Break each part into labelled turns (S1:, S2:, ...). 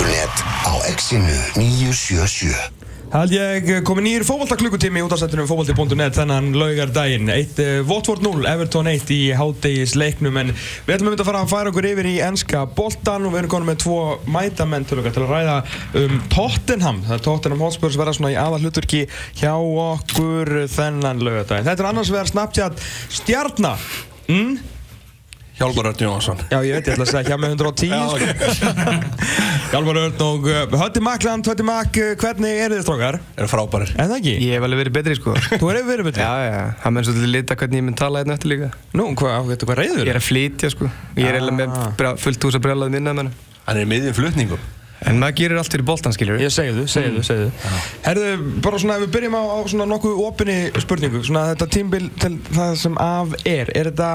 S1: fótbolti.net á exinu 977
S2: Hald ég komið nýjir fókbaltaklukkutími út af setjunum fókbalti.net þennan laugardaginn. Eitt uh, Watford 0, Everton 1 í hádegis-leiknum en við ætlum að fara að færa okkur yfir í ennska boltan og við erum konið með tvo mætamenn til okkar til að ræða um Tottenham. Það er Tottenham Hotspurs verða svona í aðal hlutverki hjá okkur þennan laugardaginn. Þetta er annars vegar Snapchat stjarnar. Mm?
S3: Hjálmar Örn Jónsson
S2: Já, ég veit, ég ætla að segja hjá með 110 sko. Hjálmar Örn og uh, Hötti Makland, Hötti Mak, uh, hvernig eru þið strókar?
S3: Er frábærir
S2: En það ekki?
S4: Ég hef alveg verið betri sko
S2: Þú hefur verið betri?
S4: Já, já, það með svolítið lita hvernig ég mun tala hérna eftir líka
S2: Nú, hvað, hvað reyður?
S4: Ég er að flytja sko Ég er eiginlega með
S2: Ah.
S4: bra- fullt hús að brjálaði minna með hann
S3: Hann er í miðjum flutningum
S4: En maður gerir allt fyrir boltan, skiljur
S2: Ég segju þú, segju þú Herðu, bara svona ef við byrjum á, á svona nokkuð opinni spurningu Svona þetta tímbil til það sem af er Er þetta,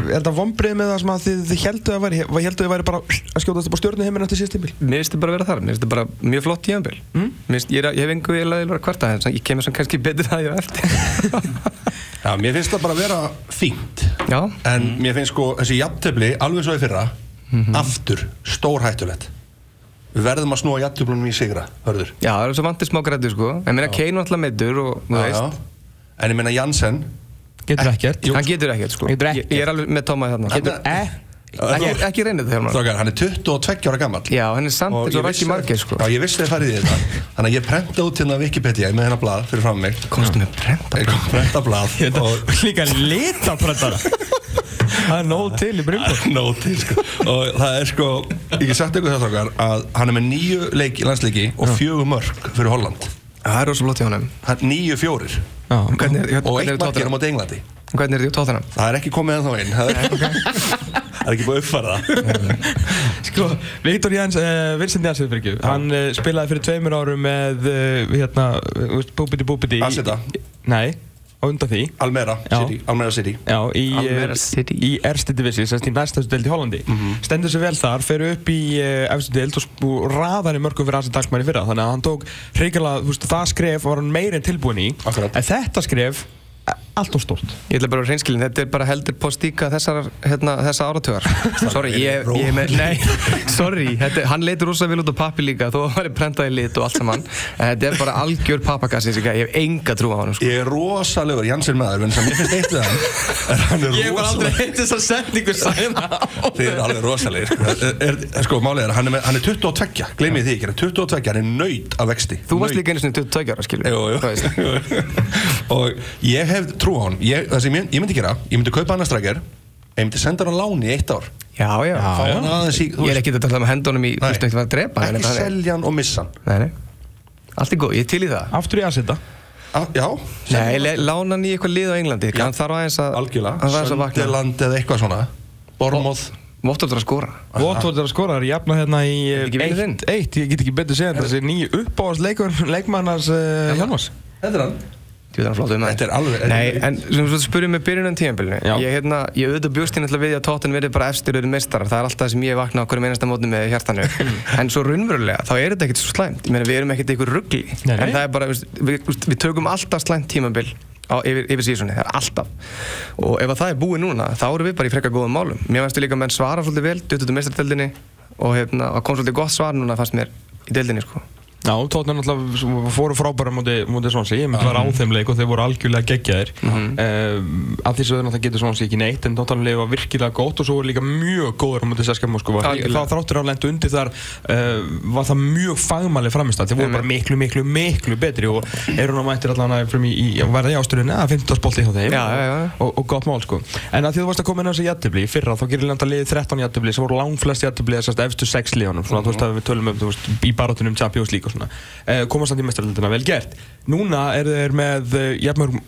S2: er þetta vombrið með það sem að þið, þið heldu að væri Hvað heldu að væri bara að skjótast upp á stjórnu heiminn eftir síðast tímbil?
S4: Mér finnst þetta bara að vera þar, mér finnst þetta bara mjög flott tíðanbíl mm? ég, að- ég hef engu ég laði að kvarta en ég kemur svona kannski betur það ég er eftir.
S3: Já, mér finnst það bara að vera fínt.
S4: Já,
S3: En mér finnst sko þessi jafntefli alveg svo í fyrra Aftur, stórhættulegt Við verðum að snúa jafnteflunum í sigra, hörður.
S4: Já, það er svo vantið smá grættu sko. En mér er Keinu alltaf meittur og þú
S3: Já,
S4: veist.
S3: já. En ég meina Jansen
S2: Getur ekkert.
S4: Hann getur ekkert sko.
S2: Getur
S4: Ég, ég er alveg með Tómaði þarna
S2: Getur
S4: Ekki, ekki reynið það hjálmar
S3: Strákar, hann er 22 ára gammal
S4: Já, hann er samt eins og rækki margir sko.
S3: Já, ég vissi þið farið í þetta. Þannig að ég prenta út hérna Wikipedia með hennar blað fyrir fram mig.
S4: Komstu með brenda
S3: Ég kom prenta blað og
S2: Líka litapröndara Það er nóg til í brimbo
S3: Nóg til sko. Og það er sko Ég sagt ykkur þetta okkar Að hann er með nýju leik, landsleiki Og fjögur mörg fyrir Holland.
S4: Það er rosa flott hjá honum.
S3: Hann Nýju fjórir.
S4: Hvernig er,
S3: Og
S4: hvernig
S3: eitt
S4: er
S3: markir á móti Englandi.
S4: Hvernig er því á tóttunum?
S3: Það er ekki komið ennþá inn Það er, er ekki búið það.
S2: Sko, Viktor Jans, uh, Vincent Jans fyrir ekki. Hann uh, spilaði fyrir tveimur árum með uh, hérna, uh, búbiti búbiti
S3: Aseta.
S2: Nei, á undan því
S3: Almera
S2: Já.
S3: City Almera City
S2: Já, í,
S4: Almere
S2: uh,
S4: City.
S2: í ersti division, semst í næstastu deild í Hollandi stendur sér vel þar, fer upp í uh, efstu deild og, raðar í mörgum fyrir Dalkmann í fyrra, þannig að hann tók hreikala, þú veist, það skref var hann meir en tilbúin í
S3: Akkurat.
S2: en þetta skref, eh, allt og stórt.
S4: Ég ætla bara að reynskilin, þetta er bara heldur postíka þessar, hérna, þessa áratugar. Sorry, ég, ég með, nei, sorry þetta, Hann leitur rosa vel út á pappi líka þó að hann er prentað í lit og allt saman. En þetta er bara algjör pappakassi ég hef enga trú á hann sko.
S3: Ég er rosalegur Jansen maður En sem ég finnst eitt við hann er Hann er rosalegur.
S2: heitt þess að setningu sæna
S3: Þið er alveg rosalegir. Sko. er, er, sko, málið er, hann er, hann er 22 Gleimið því ekki, hann er 22, hann er nöyt af vexti.
S4: Þú varst líka einu sinni 22 ára, skilur
S3: Jú, jú,
S4: Þú veist.
S3: jú. Og ég hef trú á hann ég, Það sem ég, ég myndi gera, ég myndi kaupa hann að strækjar Ég myndi senda hann á láni í eitt ár.
S4: Já, já,
S3: Fá hann aðeins í þú
S4: Ég er
S3: veist,
S4: ekki að tala með hendunum í, þú veist, ekki að drepa hann,
S3: Ekki
S4: en það er-
S3: selja hann og missa hann.
S4: Nei, nei. Allt er góð, ég er til í það.
S2: Aftur í Aseta.
S3: Á, Já,
S4: Nei, le- lána hann í eitthvað lið á Englandi.
S3: Já.
S4: Hann þarf aðeins að
S3: algjörlega.
S4: Hann þarf aðeins að vakna.
S3: Sönderland eða eitthvað svona. Bormóð
S4: Vottur að skora.
S2: Votvort er að skora, það er jafna hérna í
S4: Er ekki vinur þinn?
S2: 1-1, ég get ekki betur segja þetta, þessi nýju uppáðast leikur, leikmannars uh, Hjalmars.
S3: Þetta er hann
S4: Um það.
S3: Þetta er alveg
S4: Nei, en sem þú spurðum með byrjunum tíðanbílinu
S2: Já.
S4: Ég, hérna, ég auðvitað bjóst hérna að við að tóttin verið bara efstir auðvitað meistarar. Það er alltaf það sem ég vakna á hverjum einasta mótni með hjartanu. En svo raunverulega, þá er þetta ekkert svo slæmt. Ég meina, við erum ekkert ykkur ruggli. En það er bara, við, við, við tökum alltaf slæmt tímabil á, yfir, yfir sísunni, það er alltaf. Og ef að það er búið núna, þá erum við bara í frekka góðum málum. Mér fannst við líka menn svara svolítið vel Duttutu meistardeldinni Og hérna, kom svolítið gott svar núna fannst mér í deildinni sko.
S2: Já, tóttan náttúrulega fóru frábæra mútið múti Svansi, ég myndi að vera á þeim leik og þeir voru algjörlega geggjaðir. Mm af því að þau náttúrulega getur Svansi ekki neitt en tóttan leik var virkilega gótt og svo voru líka mjög góður á mútið Seskja Moskva. Það þráttur á lendu undir þar uh, var það mjög fagmæli framist þeir voru bara miklu, miklu, miklu betri og eru nú mættir allan að frum í, í ásturinn eða 15 spolti hjá þeim.
S4: Já, já, já.
S2: Og, og gott mál sko. En að því þú varst að koma inn á þessi jættibli fyrra þá gerir landa liðið 13 jættibli sem voru langflest jættibli þessast efstu 6 liðunum svona. Að um eh, komast samt í mestaröldina vel gert. Núna eru þeir með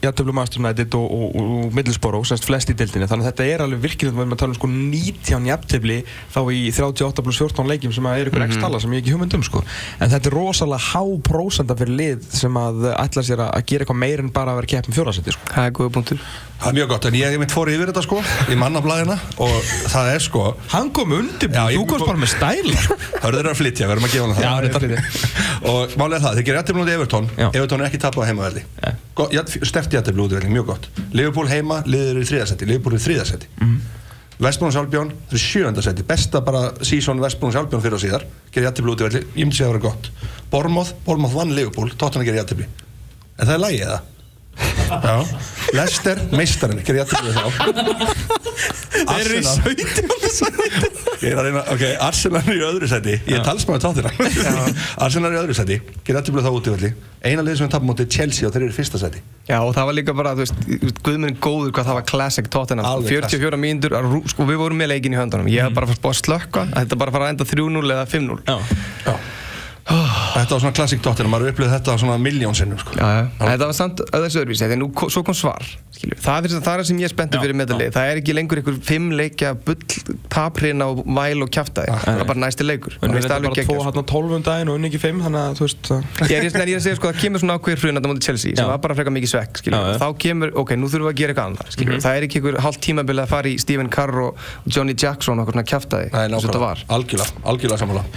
S2: jættibli Master United og, og, og, og Middlesbrough semst flest í dildinni þannig að þetta er alveg virkilega við erum að tala um sko 19 jættibli þá í 38 plus 14 leikjum sem að er ykkur x tala sem ég ekki hugmynd um sko. En þetta er rosalega há prósenda fyrir lið sem að ætla sér að að gera eitthvað meir en bara að vera keppin fjórasetti sko.
S4: Það er góða punktur.
S3: Það er mjög gott, en ég hef mitt fór yfir þetta sko í mannablaðina og það er sko
S2: Hann kom undir, þú komst bara með stæla
S3: Hörður er að flytja, við erum að gefa hann það.
S2: Já, þetta
S3: Og er það, þeir gerir jættibli út í Evertón. Evertón er ekki tapað á heimavelli.
S2: Nei.
S3: Stert jættibli út í velli, mjög gott. Liverpool heima, liður í þriðasetti Liverpool í þriðasetti
S2: Mhm.
S3: Vestbrún Sjálfbjörn, það er sjönda seti besta bara sísón Vestbrún Sjálfbjörn fyrir og síðar. Gerir jættibli út í velli, ég myndi að það vera gott. Bormoth, Bormoth vann Liverpool. Tottenham gerir jættibli en það er lægið það Já, Leicester, meistarinn gerir jættibli þá.
S2: Þeir eru í
S3: Arsenal.
S2: 17. sæti.
S3: Ég er að reyna, ok, Arsenal er í öðru seti Ég er talsmaður tóttina Arsenal er í öðru seti, gerir jættibli þá út í velli. Eina liðið sem við tapum mútið Chelsea og þeir eru í fyrsta seti
S4: Já og það var líka bara, þú veist, guðminn góður hvað það var classic Tottenham.
S3: Alveg
S4: 44 mínútur, sko við vorum með leikin í höndunum. Ég hef bara fannst búið að slökka þetta bara fara að enda 3-0 eða 5-0
S2: Já,
S3: Já Þetta var svona klassík tóttina, maður upplýði þetta svona miljón sinnum sko.
S4: Já, já. En Þetta var samt öðvins öðruvísi, þegar nú svo kom svar skilju. Það er það er það sem ég er spenntið fyrir meðalið Það er ekki lengur einhver fimm leikja bull, taprina og væl og kjaftaði Það er bara næsti leikur það
S2: bara
S4: alveg
S2: tvo
S4: geggjað, sko.
S2: hann á 12 um daginn og unni ekki 5 þannig að þú veist það-
S4: Ég er, er, er að segja sko, það kemur svona ákveður hrun að móti Chelsea sem
S2: Já.
S4: var bara frekar mikið svekk skilju.
S2: Já, já.
S4: þá kemur, ok, nú þurfum við að gera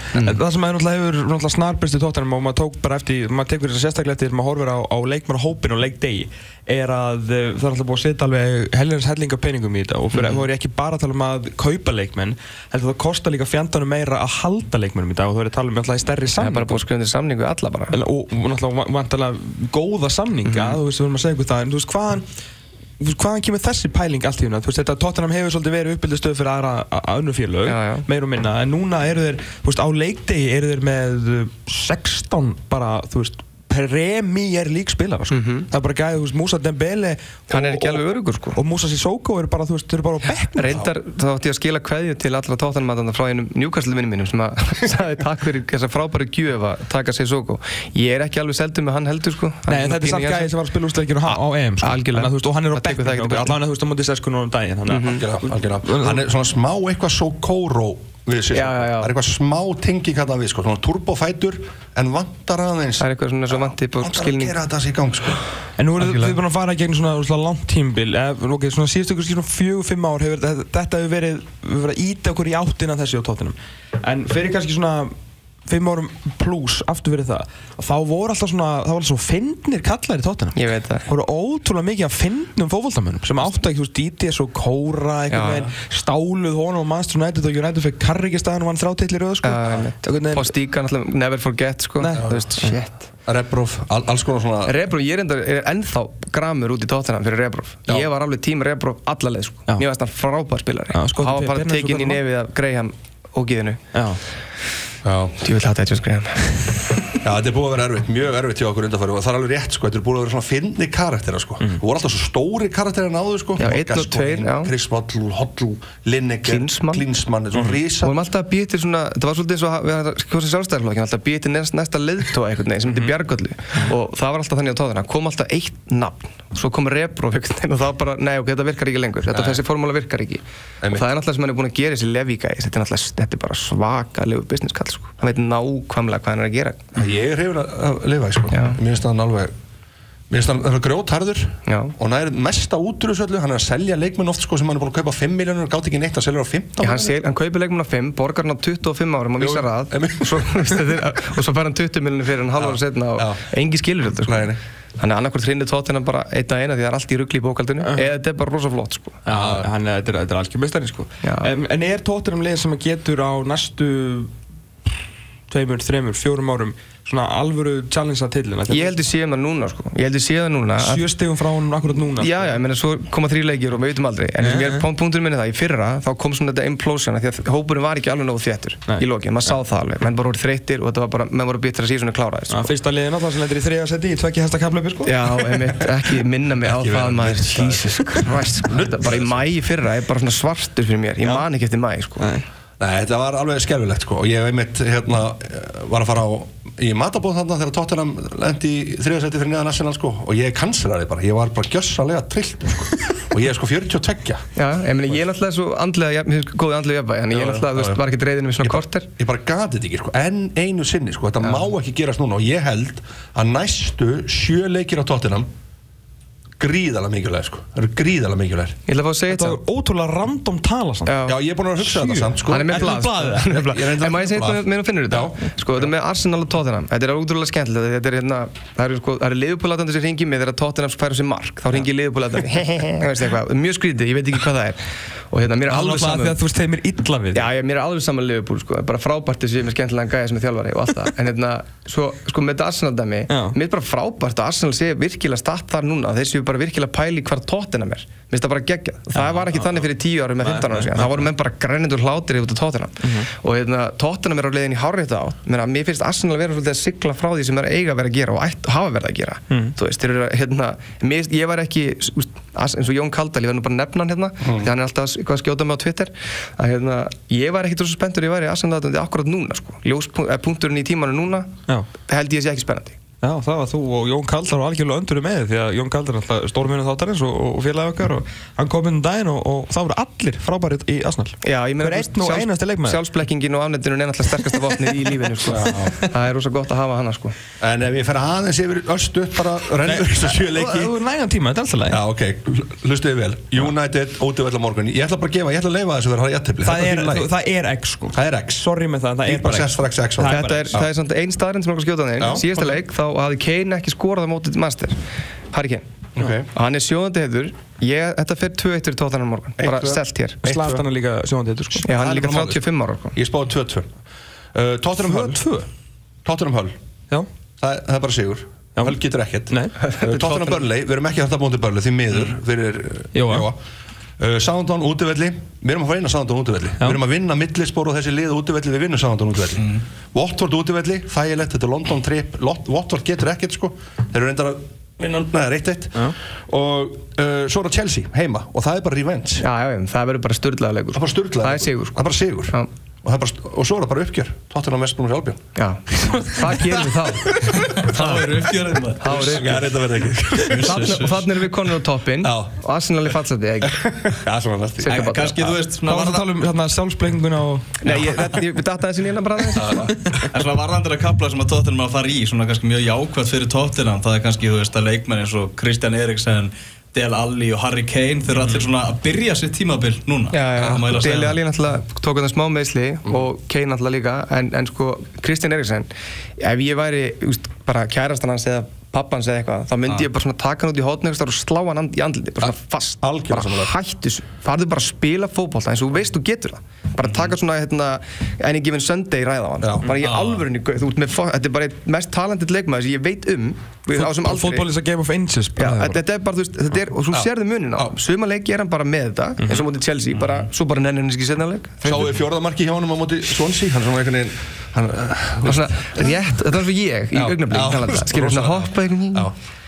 S4: eitthvað að þetta
S2: í tóttanum og maður tók bara eftir, maður tekur þess að sérstaklega eftir þegar maður horfir á, á leikmannahópin og leikdegi er að uh, það er alltaf búið að setja alveg helgarins hellinga peningum í þetta og fyrir, mm. þá er ekki bara að tala um að kaupa leikmenn heldur það kostar líka fjandanum meira að halda leikmennum í dag og þú er að tala um alltaf í stærri
S4: það er bara
S2: samning
S4: búið að skrifa undir samningu alla bara.
S2: Og, og, og náttúrulega góða samninga þú að það en þú veist, hvaðan kemur þessi pæling allt í hérna þú veist, þetta Tottenham hefur svolítið verið uppbyldastöð fyrir aðra að önnur félög, meir og minna. En núna eru þeir, þú veist, á leikdegi eru þeir með uh, 16 bara, þú veist, Premier League spilara, sko. það er bara gæðið, þú veist, Musa Dembele
S4: Hann er ekki alveg öruggur, sko.
S2: og Musa Sissoko eru bara, þú veist, þeir eru bara á bekknum
S4: Reyndar þá ætti ég að skila kveðju til allra tóttanmatanda frá einum Newcastle vinnum mínum sem að sagði takk fyrir þessa frábæri gjöf að taka sér sóko. Ég er ekki alveg seldur með hann heldur sko. Hann
S2: Nei, en þetta er samt
S4: Jensen.
S2: gæði sem var að spila úrsleikir á, á EM sko.
S4: Algjörlega.
S2: Þú veist, og hann er á
S4: til
S2: allavega þú veist á móti seskunum um daginn
S3: algjörlega, algjörlega. hann er svona smá eitthvað Sokoro við sér,
S4: Já, já, já.
S3: það er eitthvað smá tengi kallað við, sko, svona turbofætur en vantar aðeins
S4: Það er eitthvað svona svo vantið på
S3: vantar að
S4: skilning.
S3: gera þetta sér í gang, sko.
S2: En nú eru þið búin að fara í gegn svona, svona langt tímbil eh, ok, svona síðustu ykkur svona fjögur, fimm ár hefur þetta, þetta hefur verið, við verið að íta okkur í áttina þessi á tóttinum en fyrir kannski svona fimm árum pluss aftur verið það þá voru alltaf svona, það var alltaf svo fyndnir kallar í tóttinum
S4: Ég veit það.
S2: Það voru ótrúlega mikið af fyndnum fótboltamönnum sem áttu ekki, þú veist, DTS og Kóra veginn, stáluð honum og Manchester United og United fyrir karrikistæðan og hann þráttillir rauð, sko Einhvern veginn-
S4: Postíka náttúrulega never forget sko.
S2: Nei.
S4: Þú veist, shit.
S3: Rebrof, all, alls konar svona
S4: Rebro, ég er, enda, er ennþá gramur út í tóttanam fyrir Rebro.
S3: Já.
S4: Ég var alveg tím Rebro allaleg sko.
S2: Já.
S4: Mér varst hann frábær spilari.
S2: Já, sko,
S4: hann var bara tekinn í nefið af Graham og Gíðinu. Ég vil hata Edgeworth Graham.
S3: Já, þetta er búið að vera erfitt, mjög erfitt hjá okkur undanfæri og það er alveg rétt, sko, þetta er búið að vera svona fyndni karaktera, sko. Það voru alltaf svo stóri karaktera náðu, sko.
S4: Já, einn og tveir, já.
S3: Chris Waddle, Hoddle, Lineker,
S4: Klinsmann.
S3: Klinsmann, svona
S4: Og
S3: rísa.
S4: við erum alltaf að býja til svona, það var svolítið eins og við kjósið sjálfstæðarflokkin, alltaf að býja til næsta, leiðtóa einhvern veginn sem heitir Bjargöllu og það var alltaf þannig á tóðina, kom alltaf eitt nafn, svo kom Rebro einhvern veginn og það bara, nei ok, þetta virkar ekki lengur, þetta þessi formúla virkar ekki og það er alltaf sem hann er búin að gera þessi Levi-gæði, þetta er alltaf, þetta er sko, hann veit nákvæmlega hvað hann er að gera.
S3: Ég er hefur að, að lifa, sko. Mér finnst hann alveg, mér finnst hann grjótharður
S4: Já.
S3: og hann er mesta útrúðsöldu, hann er að selja leikmenn oft, sko, sem hann er búin að kaupa 5 miljónur og gátt ekki neitt að selja á 15
S4: Já, hann, sel, hann kaupir leikmann á 5, borgar hann á 25 árum og vísar að og svo, veist, þetta og svo fær hann 20 miljonir fyrir hann halva ára setna og engi skilur þetta sko.
S3: Nei, nei.
S4: Þannig að annarkvort hrinni tóttina bara einn að eina því það er allt í ruggli í bókaldinu eða þetta er bara rosa flott sko.
S2: Já, hann er, þetta er, þetta er algjör meistari sko. En, en er Tottenham lið sem getur á næstu tveimur, þreimur, fjórum árum svona alvöru challenge að tillina
S4: Ég held ég séum það núna sko. Ég held ég séum það núna að,
S2: sjö stegum frá honum akkurat núna
S4: Já, já, ég meina svo koma þrý leikir og við veitum aldrei En yeah.
S2: nei.
S4: punkturinn minni það, í fyrra þá kom svona þetta implosion Því að hópurinn var ekki alveg nógu þéttur í lokin, maður sá það alveg Menn bara voru þreyttir og þetta var bara, menn voru bitur að síðan kláraðist
S2: Já,
S4: sko.
S2: fyrsta liðin alltaf sem lendir í þriða seti í tvekki hesta kaplöpi sko.
S4: Já, einmitt, ekki minna mig á það maður. Jesus Christ, sko. Bara í mæ í fyrra er bara svona svartur fyrir mér Ég man ekki eftir mæ, sko
S2: Nei.
S3: Þetta var alveg skelfilegt sko. Og ég einmitt hérna var að fara á í matabóð þarna þegar Tottenham lendi í þriðasæti fyrir neðan Arsenal sko. Og ég kansleraði bara, ég var bara gjössalega trillt sko. Og ég er sko 42
S4: Já, ég meina, ég er náttúrulega svo andlega, jafn- mér finnst góði andlega jafnvægi Þannig ég er
S3: Já,
S4: náttúrulega, þú
S3: já,
S4: veist,
S3: já.
S4: var ekki dreiðinu við svona korter?
S3: ég bara gati þetta ekki sko. En einu sinni sko, þetta má ekki gerast núna. Og ég held að næstu sjö leikir á Tottenham gríðalega mikilvægir sko. Það eru gríðalega mikilvægir.
S4: Ég ætla að fá að segja
S2: Þetta
S4: þetta
S2: var ótrúlega random tala samt.
S4: Já.
S3: Já, ég er búin að hugsa þetta samt sko.
S4: Hann er með
S3: reyndar
S4: En má ég segja
S3: með
S4: að finnur þetta? Sko, þetta með Arsenal og Tottenham. Þetta er útrúlega skemmtilegt Þetta er hérna Það eru sko Það eru liðupúlatandi sem ringi mig Þegar Tottenham færa sér mark. Þá ringi liðupúlatandi Veist eitthvað. Mjög skrítið Ég veit ekki hvað það er. Og hérna Mér er alveg
S2: Alltaf því
S4: saman
S2: að þú veist þeim er illa við
S4: Já, mér er alveg saman Liverpool sko, bara frábært þessi með skemmtilegan gæja sem er þjálfari og allt það, en hérna, svo, sko með þetta Arsenal dæmi, mér er bara frábært að Arsenal sé virkilega statt þar núna, þeir séu bara virkilega pæli hvar tóttina mér, mér finnst það bara geggjað, og það var ekki þannig fyrir 10 árum með 15 árum síðan, það voru menn bara grænendur hlátir út af tóttina, og hérna, tóttina mér á leiðin í hárið á, mér, finnst Arsenal vera svolítið að sigla frá því sem er eiga að vera að gera og ætt, hafa verið að gera, þú veist, þeir eru, hérna, mér, ég var ekki, eins og Jón Kaldal, ég verð nú bara að nefna hann hérna, því hann er alltaf að- að skjóta mig á Twitter, að hérna, ég var ekkit svo spenntur ég væri aðsendandi akkurat núna sko. ljóspunkturinn í tímanu núna
S2: Já.
S4: held ég sé ekki spennandi
S2: Já, það var þú og Jón Kaldar var algjörlega öndur með því að Jón Kaldar er alltaf stórminu þáttarins og, og félagi okkar og hann kom inn um daginn og, og það voru allir frábærið í Arsenal.
S4: Já, ég meina,
S2: Hver einn og einasti leikmaður.
S4: Sjálfsblekkingin og afnettinun er náttúrulega sterkasta vopnið í lífinu sko. Það er rosa gott að hafa hana sko.
S3: En ef ég fer aðeins yfir östu bara rennur þessu sjö leiki.
S2: Þú er nægan tíma, þetta er alltaf leið
S3: Já, ok, hlustuðu vel. United, ótöfell á morgun. Ég ætla bara að gefa, ég ætla að leifa þessu að vera að jættibli
S2: það, er, þú- það er X sko.
S3: Það er X.
S2: Sorry með það, það
S3: Ég
S2: er
S3: bara
S2: bara
S3: sett
S2: X.
S3: strax X á
S2: Það er
S3: það.
S4: Þetta er, það er samt einn staðrind sem er okkur skjóta
S3: Já,
S4: hann Síðasta leik þá hafði Kane ekki skorað á mótið master. Harry Kane.
S3: Ok.
S4: og hann er sjóðandi heitur. Ég, Þetta fer 2-1 fyrir tóttanum morgun. Bara
S3: 1-2.
S4: selt hér.
S3: Eitt,
S2: Slatan er líka sjóðandi þetta sko.
S4: Hann er líka
S3: bara málið.
S4: 35 ára sko.
S3: Ég spáði 2-2 uh, Tottenham Hull.
S2: 2
S3: Tottenham Hull.
S2: Já,
S3: Það, það er bara sigur. Hull getur ekkert.
S2: Nei.
S3: uh, Tottenham Burnley, við erum ekki hægt að bóndi Burnley því miður fyrir uh,
S2: Jóa.
S3: Uh, Southampton útivelli. Við erum að fara inn á útivelli.
S2: Já.
S3: Við erum að vinna millispor og þessi lið útivelli Við vinnum Southampton útivelli. Watford útivelli, þægilegt, þetta er London trip. Watford getur ekkert sko. Þeir eru reyndar að vinna, neða, reitt eitt. Og uh, svo er það Chelsea heima. Og það er bara revenge.
S4: Já, já, já, það verður bara styrlaða leikur
S3: Það er bara sturglega
S4: Það er sigur sko.
S3: Það er bara sigur.
S4: Já.
S3: Og, það er bara, og svo er það bara uppgjör. Tottenham Vestbrún og Sjálfbjörn
S4: Já, hvað gerum við þá?
S5: Er
S4: Þá er Og þannig erum við konur á toppin og Arsenal er bara-
S5: Kannski þú veist
S2: hvað var það að tala um hérna, sjálfsblenginguna og
S4: Nei, ég, þetta- ég datta þessi nýjana bara aðeins.
S5: En svona varðandur að kapla sem að Tottenham að fara í svona kannski mjög jákvæmt fyrir Tottenham það er kannski, þú veist, að leikmenn eins og Kristján Eriksen, Del Alli og Harry Kane þeir eru allir svona að byrja sitt tímabil núna.
S4: Já, já,
S5: það.
S4: Alli náttúrulega tók hann smá meðsli og Kane náttúrulega líka en, en sko, Kristján Eriksen ef ég væri, úst, bara kærastan hans eða pappans eða eitthvað, þá myndi ég bara svona taka hann út í hótnögustar og slá hann í andliti bara svona fast,
S3: algjörlega
S4: bara hættu farðu bara að spila fótbolta eins og þú veist þú getur það bara taka svona, hérna, any given Sunday ræða á hann,
S3: Já.
S4: bara í
S5: Já.
S4: alvörunni gauð, þú ert með, þetta er bara einn mest talented leikmaður sem ég veit um.
S2: Fótból is a game of inches
S4: þetta er bara, þú veist, þetta er, og svo sérðu munin á. Suma leiki er hann bara með þetta eins og mútið Chelsea, bara, svo bara nennir hann ekki setna leik.
S3: Sáðu þið fjórðamarki hjá honum á móti Swansea Hann er svona einhvern veginn hann,
S4: Það var svona rétt, þetta var svo ég í talandi, skilur svona hoppa einhvern veginn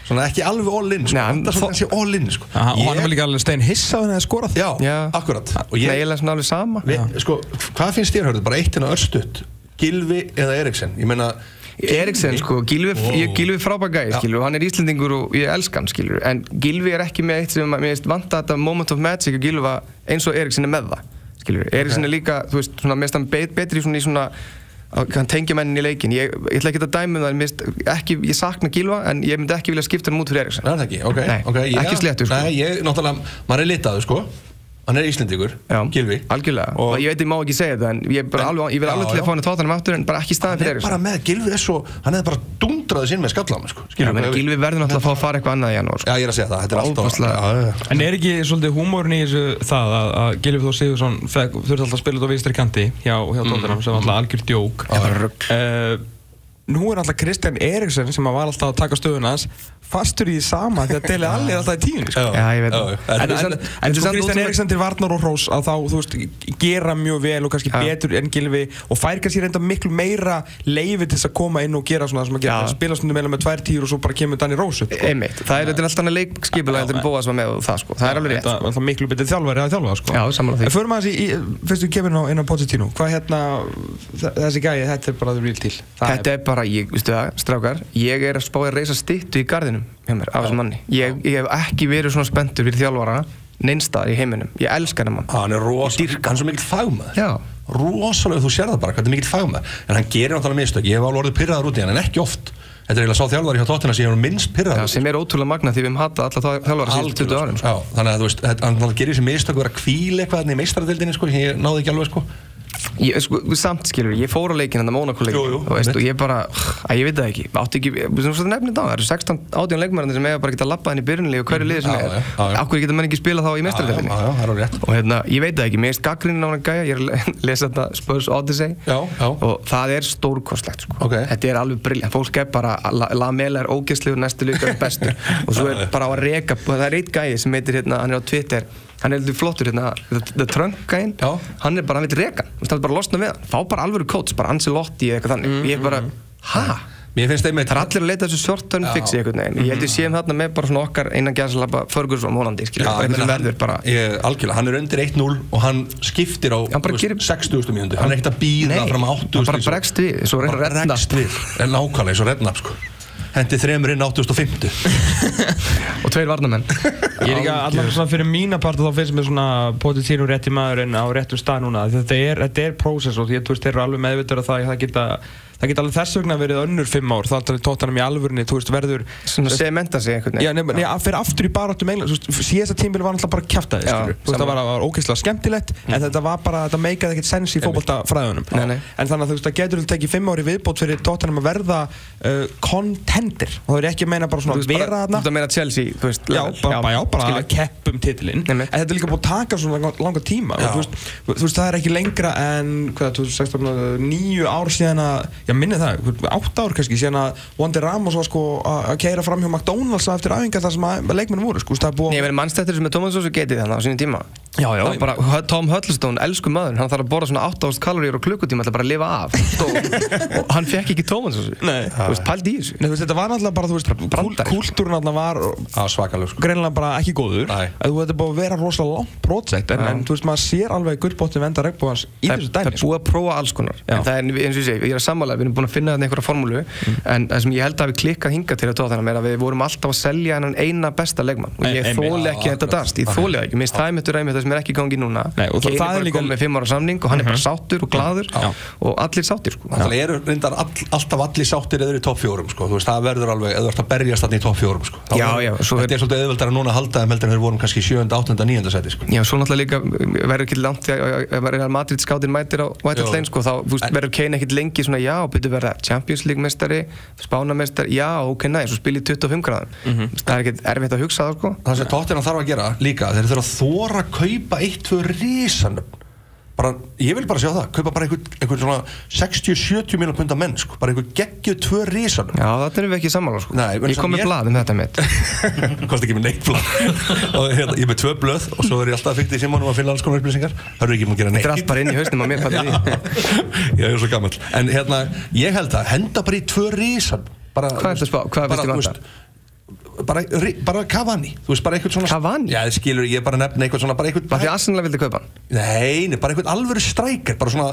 S3: svona ekki alveg all in sko.
S4: Nei, hann-
S3: Það er svona kannski all in sko.
S2: Já, og hann var líka alveg stein hissa þegar hann hefði skorað
S3: Já,
S4: Já.
S3: akkurat Og ég,
S4: er svona alveg sama
S3: við, sko, Hvað finnst þér hörðu? Bara eitt hérna örstutt Gilvi eða Eriksen Ég meina
S4: Eriksen, sko, Gilvi, ég, Gilvi frábær gæði,
S3: Já.
S4: skilur, hann er Íslendingur og ég elska hann, skilur, en Gilvi er ekki með eitt sem að mér veist vanta þetta moment of magic og Gilva eins og Eriksen er með það, skilur, Eriksen er líka, þú veist, svona, mér veist hann bet, betri svona í svona, hann tengja mennin í leikin, ég, ég ætla ekki að dæma um það, veist, ekki, ég sakna Gilva, en ég myndi ekki vilja skipta hann út fyrir
S3: er ok,
S4: Nei,
S3: ok ég,
S4: ekki sléttur, sko.
S3: Nei, ég, náttúrulega, maður er litaður sko Hann er Íslendingur, Gilvi
S4: algjörlega,
S3: Og-
S4: og ég veit ég má ekki segja þetta, en ég, bara
S3: En-
S4: alveg, ég vil
S3: Já,
S4: alveg til að fá hann að tóta hann aftur, en bara ekki
S3: Hann
S4: fyrir Eriksen.
S3: bara með, Gilvi svo Hann er bara dundraði sinn með skallam sko.
S4: Gilvi verður náttúrulega að fá að fara eitthvað annað í janúar, sko.
S3: Já, ég er að segja það, þetta er alltaf. Já, já, já.
S2: En er ekki svolítið húmórin í þessu það að, að Gilvi Þór Sigursson fekk- þurfti alltaf að spila út á vinstri kanti hjá, hjá Tottenham sem var alltaf algjör djók Nú er alltaf Kristján Eriksen sem að var alltaf að taka stöðuna hans fastur í því sama því að Dele Alli er alltaf í tíunni sko.
S4: Já, ég veit það.
S2: En, en, sko Kristján Eriksson til Varnar og Hrós að þá, þú veist, gera mjög vel og kannski betur en Gilvi og fær kannski reynda miklu meira leifi til þess að koma inn og gera svona það sem að gera, spila stundum meila með tvær tíur og svo bara kemur Danny Rose upp, sko.
S4: Einmitt, það er, þetta er alltaf annað leikskipulega heldur en Bóas var með og það sko, það er alveg rétt
S2: Það er alltaf miklu betur þjálfari að þjálfa sko.
S4: Já,
S2: bara
S4: ég, veistu það, strákar Ég er að spáði að reysa styttu í gardinum hjá mér, af þessum manni. Ég, ég hef ekki verið svona spenntur fyrir þjálfara neinstaðar í heiminum, ég elska hennar mann.
S3: Hann er rosa, hann er svo mikill fagmaður.
S4: Já,
S3: rosalega, þú sér það bara, hvað er mikill fagmaður. En hann gerir náttúrulega mistök, ég hef alveg orðið pyrraður út í hann en ekki oft. Þetta er eiginlega sá þjálfari hjá Tottenham sem ég er minnst
S4: Já,
S3: pyrrað
S4: sem er ótrúlega magna því við hefum hatað alla þjálfara síðan 20 árum sko.
S3: Já, þannig að þú veist, hann hann gerir þessi mistök að vera kvíl eitthvað þarna í meistaradildinni sko, sem ég náði ekki alveg sko
S4: ég, sko, samt skilur, ég fór á leikin hann að
S3: Jú, jú,
S4: Mónaco-leikin og, ég bara, að ég veit það ekki. Átti ekki, við sem nefnir það, það eru 16 átján leikmærandi sem eiga bara að geta labbað inn í byrjunli og hverju liði sem er, hverju geta menn ekki spila þá í
S3: það er rétt.
S4: Og hérna, ég veit það ekki, mér erst gaggrinnin á hann gæja ég er að lesa þetta Spurs Odyssey.
S3: Já, já.
S4: og það er stórkostlegt sko.
S3: Ok.
S4: þetta er alveg briljant, fólk er bara La- Lamela er ógeðslegur næstu líka bestur. Og svo er bara að reka það er hann er hann heldur flottur hérna, The, Trunk gæjin
S3: Já.
S4: hann er bara, hann veit reka hann, hann er bara að losna við hann, fá bara alvöru coach bara Ancelotti eða eitthvað þannig, ég er bara ha?
S3: Mér finnst einmitt
S4: Það er allir að leita þessu short term fixi einhvern veginn. Ég held ég séum þarna með bara svona okkar einan gæðsalapa Ferguson vonandi, skilja, eitthvað
S3: hann, algjörlega, hann er undir 1-0 og hann skiptir á
S4: Hann bara
S3: þú veist,
S4: gerir-
S3: 60.000 mínútu hann er ekkert að býða fram á
S4: hann
S3: 80.000
S4: bara bregst við, svo reynir að redna.
S3: nákvæmlega eins og rednaf sko. Hendi þremur inn 8050
S4: og tveir varnamenn
S2: Ég er ekki allan svona fyrir mína part þá finnst mér svona Pochettino rétti maðurinn á réttum stað núna. Þetta er, þetta er prósess og því að þú veist þeir eru alveg meðvitað að það, það geta það geta alveg þess vegna verið önnur fimm ár. Þá er tóttanum í alvörunni, þú veist, verður
S4: svona sementa sig einhvern
S2: Já,
S4: veginn
S2: nefnir, að fyrir aftur í baráttum England, þú veist, síðasta tímbil var alltaf bara kjaftaði,
S4: Já,
S2: skilur. Þú veist, það var, var ógeðslega skemmtilegt, en þetta var bara, þetta meikaði ekkert sens í
S4: nei.
S2: En þannig að þú veist, það getur tekið fimm ári viðbót fyrir Tottenham að verða uh, contender. Og það er ekki að meina bara svona að vera þarna.
S4: að þú veist
S2: Já,
S4: level.
S2: bara, já, bara
S4: skilur.
S2: að keppum titilinn
S4: Nei,
S2: En
S4: nei.
S2: þetta líka búið að taka svona langa, langa tíma og, þú, veist, þú veist, það ekki lengra en hvað, 2016, nýju ár síðan að Já, minni það, átt ár kannski síðan að Wandi Ramos var sko að að keyra fram hjá McDonalds eftir æfingar þar sem að leikmennum voru sko, það er búið
S4: Nei, ég verið mannstættir sem er Thomas Sosa getið þannig á sínum tíma
S2: Já, já,
S4: bara, Tom Huddlestone, elsku maður hann þarf að borða svona 8000 kaloríur á klukkutíma ætla bara að lifa af og hann fekk ekki Thomas Sosa
S2: Nei.
S4: Þú veist, pældi í þessu
S2: Nei, þú veist, þetta var náttúrulega bara, þú veist, kúltúrun náttúrulega var
S3: Já, svakalega sko.
S2: greinilega bara ekki góður að þú þetta er búið að vera rosalega langt projekt en, en þú veist, maður sér alveg gullbóttin venda regnbúans í
S4: það,
S2: þessu
S4: það
S2: dæmi
S4: er er og er við erum búin að finna þarna einhverja formúlu en það sem ég held að við klikkað hinga til að tóða þannig er að við vorum alltaf að selja hennan eina besta leikmann og ég
S3: Já,
S4: ekki þetta dast, ég þóli það ekki minnst það er mitt ræmi það sem er ekki í gangi núna
S2: Nei, og er
S4: bara
S2: líka-
S4: komið með fimm ára samning og hann er bara sáttur og gladur
S2: Já.
S4: og allir sáttir sko.
S3: Það eru reyndar all, alltaf allir sáttir eða í topp fjórum sko. Þú veist, það verður alveg, eða ert að berjast þarna í topp fjórum sko. Þá
S4: Já,
S3: verður-
S4: já, svo
S3: Þetta er svolítið auðveldar að núna halda þeim heldur en þeir vorum kannski í 7. 8. 9. seti sko.
S4: Já, svo náttúrulega líka verður ekki langt þegar Madrid skátin mætir á White Hart. Lane sko, þá verður Kane ekkit lengi svona já, byrju verða Champions League mestari Spánamestari, já, ok, næ, svo spil í 25 gráðum
S3: Mhm.
S4: það er ekkit erfitt að hugsa það sko.
S3: Það sem Tottenham þarf að gera líka þeir þurfa að þóra að kaupa eitt, tvö risanöfn bara, ég vil bara sjá það, kaupa bara einhvern, svona 60-70 miljonar punda menn sko, bara einhvern geggju tvö risanöfn
S4: Já, þetta erum við ekki sammála sko.
S3: Nei,
S4: Ég kom með
S3: ég-
S4: blað um þetta mitt.
S3: Kosti ekki með neitt blað. Og hérna, ég er með tvö blöð og svo er ég alltaf að fykta í Simonum að finna alls konar upplýsingar. Það eru ekki múin að gera
S4: Þetta er
S3: neitt
S4: allt bara inn í hausnum á mér er því
S3: ég er svo gammal en hérna, ég held að henda bara í tvö risan bara,
S4: Hvað ertu að spá? Hvað
S3: þú
S4: vantar?
S3: veist, bara, bara Cavani. Þú veist, bara einhvern svona
S4: Cavani?
S3: já, skilur, ég bara nefna einhvern svona bara einhvern
S4: Bara því Arsenal vildi kaupa hann?
S3: Nei, nei, bara einhvern alvöru strækir bara svona,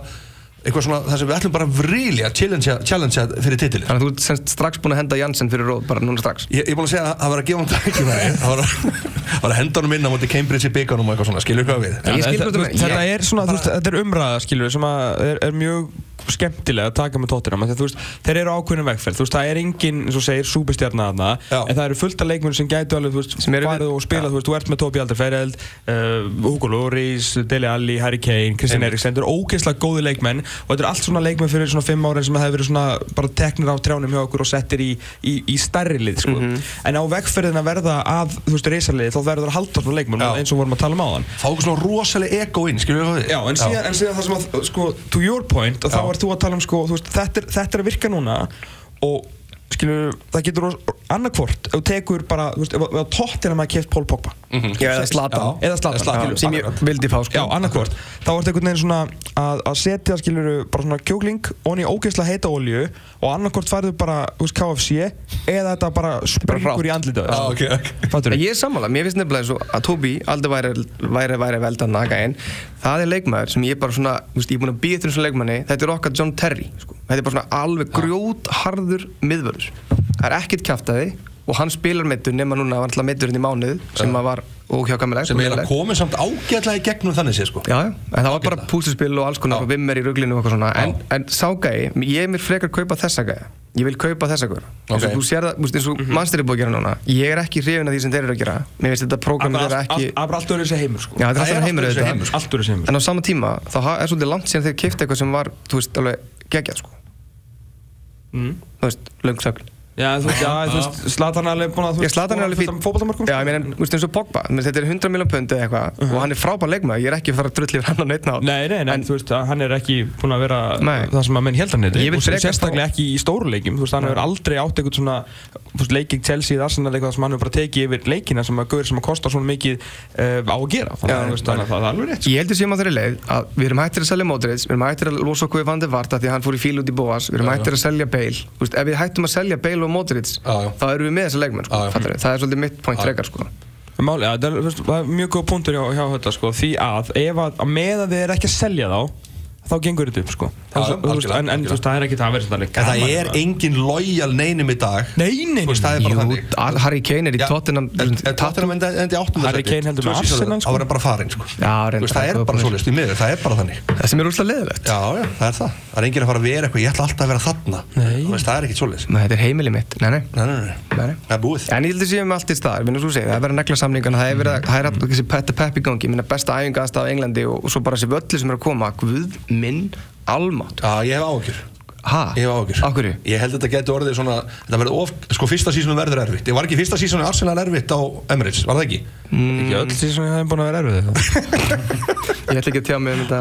S3: eitthvað svona það sem við ætlum bara really að challenge, challenge fyrir titilin
S4: Þannig að þú ert semst strax búin að henda Janssen fyrir róð bara núna strax?
S3: Ég, ég er búin að segja að það var að gefa hann tækifæri það var að, var að henda honum inn á móti Cambridge í bygganum og eitthvað svona, skilur hvað við?
S2: Þetta, er svona, þú veist, þetta er umræða skilur sem að er, er mjög skemmtilega að taka með tóttina þú veist, þeir eru ákveðinu vegferð. Veist, það er engin, eins og segir,
S3: Já.
S2: en það eru fullt af leikmenn sem gætu alveg, veist,
S4: Sem
S2: farið og spilað, þú ert með Tobi Alderfereld uh, Hugo Lloris, Dele Alli, Harry Kane Kristjan Eriksson, þetta eru ógeðslega góði leikmenn og þetta eru allt svona leikmenn fyrir svona fimm ára sem hefur verið svona bara teknir á trjánum hjá okkur og settir í, í, í stærri lið, sko. En á vegferðin að verða að, þú veist, reysarlið þá verður það að halda svona leikmenn
S3: Já.
S2: eins og vorum að þá ert þú að tala um, sko, veist, þetta er, þetta er að virka núna og, skilur, það getur annarkvort, ef þú tekur bara, þú veist, ef ef tóttina maður keft Pól Pogba.
S4: Zlatan.
S3: Já.
S2: eða Zlatan,
S3: Eða Zlatan,
S4: sem ég vildi fá sko.
S2: Já, annarkvort, þá ertu einhvern veginn svona að, að setja, skilur, bara svona kjókling onni í ógeðslega heita olju og annarkvort færðu bara, þú veist, KFC eða þetta bara springur í andlitið
S3: Já, ok, ok.
S2: Fattur
S4: Ég er sammála, mér finnst nefnilega eins og að Tobi aldrei væri, væri, væri veldan naga einn það er leikmaður sem ég bara svona þú veist, ég er búin að býða til þessu leikmanni. Þetta er okkar John Terry sko. þetta er bara svona alveg grjótharður miðvörður það er ekkert kjaftaði og hann spilar meittur nema núna var alltaf meitturinn í mánuð sem að var óhjákamilegt
S3: sem er að komið samt ágætlega í gegnum þannig sé sko.
S4: Já, en það var bara púsluspil og alls konar og vimmer í ruglinu og eitthvað svona. En, en sá gæi, ég er mér frekar kaupa þessa gæi. Ég vil kaupa þessa hver eins
S3: Ok.
S4: og þú sér það, eins og
S2: Mhm.
S4: Manchester er búið að gera núna. Ég er ekki hrifin af því sem þeir eru að gera. Mér finnst þetta prógram
S2: Það
S4: þeirra
S2: er
S4: ekki
S2: allt- allt öðru þessi heimur sko.
S4: Já, þetta
S3: Það
S4: er
S3: er
S4: alltaf
S3: alltaf sko.
S2: Öðru þessi heimur.
S4: En á sama tíma, þá er svolítið langt eitthvað veist, sko. Veist.
S2: Já, þú veist, veist, Zlatan er alveg búin að, þú
S4: Ég Zlatan er alveg fínn.
S2: Fótboltamörkum
S4: Já, ég meina, þú veist, eins og Pogba, þetta er 100 miljón pund eða eitthvað og hann er frábær leikmaður, ég er ekki að fara að drulli yfir hann á neitt nátt.
S2: Nei, nei, nei, þú veist, hann er ekki búin að vera
S4: Nei.
S2: það sem að menn held hann
S4: Ég vil
S2: og
S4: frekar
S2: sérstaklega ekki í stóru leikjum þú veist, hann hefur aldrei átt eitthvað svona þú veist, leikið Chelsea eða Arsenal eitthvað sem hann hefur bara tekið yfir leikina sem að gauður sem að kosta svona mikið uh, á að gera þannig að þú veist, þannig að það er alveg
S4: Bale og Modric, þá erum við með þessa leikmenn, sko,
S3: Já, já.
S4: fattarðu? Það er svolítið mitt point frekar, sko.
S2: Máli, ja, það, er, þú veist, það er mjög góð punktur hjá, hjá þetta sko, því að ef að, að meðan þið er ekki að selja þá þá gengur þetta upp sko. En, en þú veist, það er ekki það að vera
S3: það er engin lojal neinum í dag
S2: Nei, nei,
S3: Þú veist, það
S2: nei,
S3: er bara
S4: Jú,
S3: þannig
S4: Al- Harry Kane er í Tottenham,
S3: en- en Tottenham endi áttunda
S2: Harry Kane heldur með Arsenal, sko.
S3: Það var bara farin sko.
S4: Já,
S3: Þú
S4: reyndar,
S3: veist, Það er bara svolítið, í miður, það er bara þannig
S4: það sem er úrslega leðilegt.
S3: Já, já, það er það Það er engin að fara að vera eitthvað, ég ætla alltaf að vera þarna
S2: Nei.
S3: Þú veist, Það er ekkit svolítið
S4: Nei, Þetta er heimili mitt, nei, nei.
S3: Nei, nei, nei,
S4: nei, nei.
S3: það er búið
S4: En ég held að séum allt í stað, það er verið að í minn almátt.
S3: Já, ég hef áhugjur
S4: Ha?
S3: Ég hef áhugjur
S4: Af hverju?
S3: Ég held að þetta getur orðið svona Þetta verður of, sko fyrsta sísonu verður erfitt Ég var ekki fyrsta sísonu Arsenal erfitt á Emirates, var það ekki?
S2: Ekki öll því sem ég hef búin að vera erfið
S4: Ég ætla ekki að tjá mig um þetta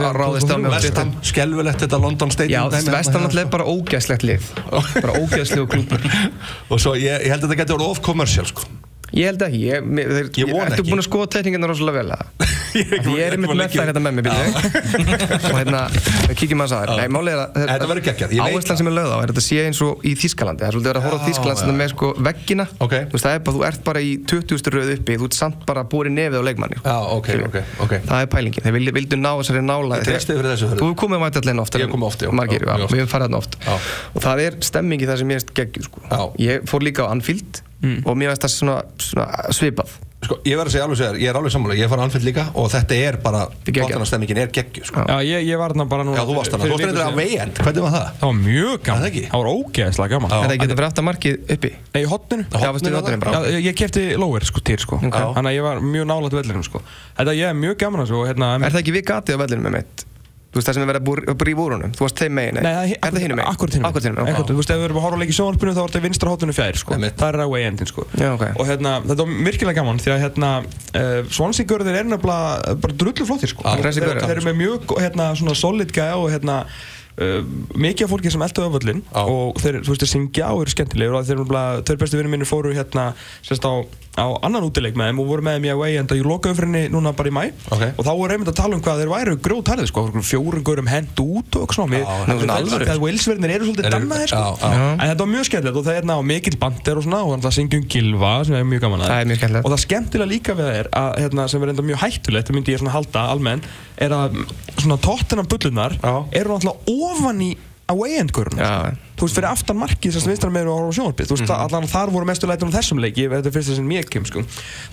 S4: að- ráðist á mig
S3: Vestam, skelvilegt þetta London Stadium
S4: Já, Vestam er bara ógæslegt lið, bara ógæslegu klúpur.
S3: Og svo ég, ég held að þetta getur orðið of commercial sko
S4: Ég held ekki, ég, mér- þeir,
S3: Ég
S4: Ertu
S3: ekki.
S4: búin að skoða teikningarna rosalega vel að?
S3: Ég er
S4: Ég er einmitt
S3: að
S4: með þær hérna með mér, byrju Og hérna, kíkjum að það Nei, málið er að
S3: Þetta verður geggjað, ég
S4: Áherslan sem er lögð á er að þetta sé eins og í Þískalandi Það er svolítið verið að horfa á er með sko veggina.
S3: Ok.
S4: Þú veist, það er bara, þú ert bara í 20. röð uppi. Þú ert samt bara að búið nefið á leikmanni sko.
S3: Já, ok, ok, ok.
S4: Það er pælingin, þeir vildu, ná þessari nála
S3: Ég.
S4: Þú komið þarna
S3: Já.
S4: Og mér veist það svona, svona svipað
S3: Sko, ég verður að segja alveg sér, ég er alveg sammála Ég fara anfitt líka og þetta er bara
S4: er.
S3: Tottenham-stemmingin er geggju sko.
S2: Já, ég, ég var þarna bara núna
S3: Já, þú varst hana, þú varst á
S2: síðan.
S3: veiend Hvernig var það?
S2: Það var mjög gaman,
S3: það ekki?
S2: það var ógeðslega gaman
S4: það getur fyrir aftan markið uppi
S2: Nei, í hotninu
S4: Já, veistu, í hotninu bara.
S2: Já, ég- kefti lower sko til sko. Þannig að ég var mjög nálægt vellinum sko Þetta ég er mjög gaman að svo hérna,
S4: Er það ekki við gatið á vellinu með mitt? Þú veist það sem er verið að búr- að brífa úr honum Þú varst þeim megin,
S2: Nei, það
S4: er það hinum megin?
S2: Akkurat hinum
S4: Akkurat hinum megin, já.
S2: Þú veist, ef við erum að horfa á leik í sjónvarpinu þá er þetta vinstra hotinu fjær sko.
S3: Einmitt.
S2: Það er away endin sko.
S4: Já, ok.
S2: Og hérna, þetta var virkilega gaman því að hérna uh, Swansea-görðir er nefnilega bara drullu flottir sko Þeir- eru með mjög hérna, svona solid gæja og hérna Uh, mikið af fólki sem eldu öfvöllin
S3: Já.
S2: og þeir, þú veist, þeir syngja og eru skemmtilegir og þeir, eru þeir bestu vinnir mínir fóru hérna sérst á, á annan útileik með þeim og voru með þeim í away enda í lokaumfrinni núna bara í mæ
S3: Ok.
S2: og þá voru einmitt að tala um hvað þeir væru grótarðið sko, fjórum gaurum hend út og svona þegar Walesverðinir eru svolítið
S3: Eru-
S2: dannaðir sko.
S3: já, já.
S2: en þetta var mjög skemmtilegt og það er ná mikill bandir og svona og það syngjum gilva sem er mjög gaman að
S4: Það er mjög skemmtilegt.
S2: og það skemmtilega líka við það er að hérna, sem er að svona tóttina bullunar eru náttúrulega ofan í away end görunum
S4: Já.
S2: þú veist fyrir aftan markið sem vinstra meður á sjónvarpið þú veist mm allan þar voru mestu lætur á þessum leiki þetta er fyrst þess að mér kem sko.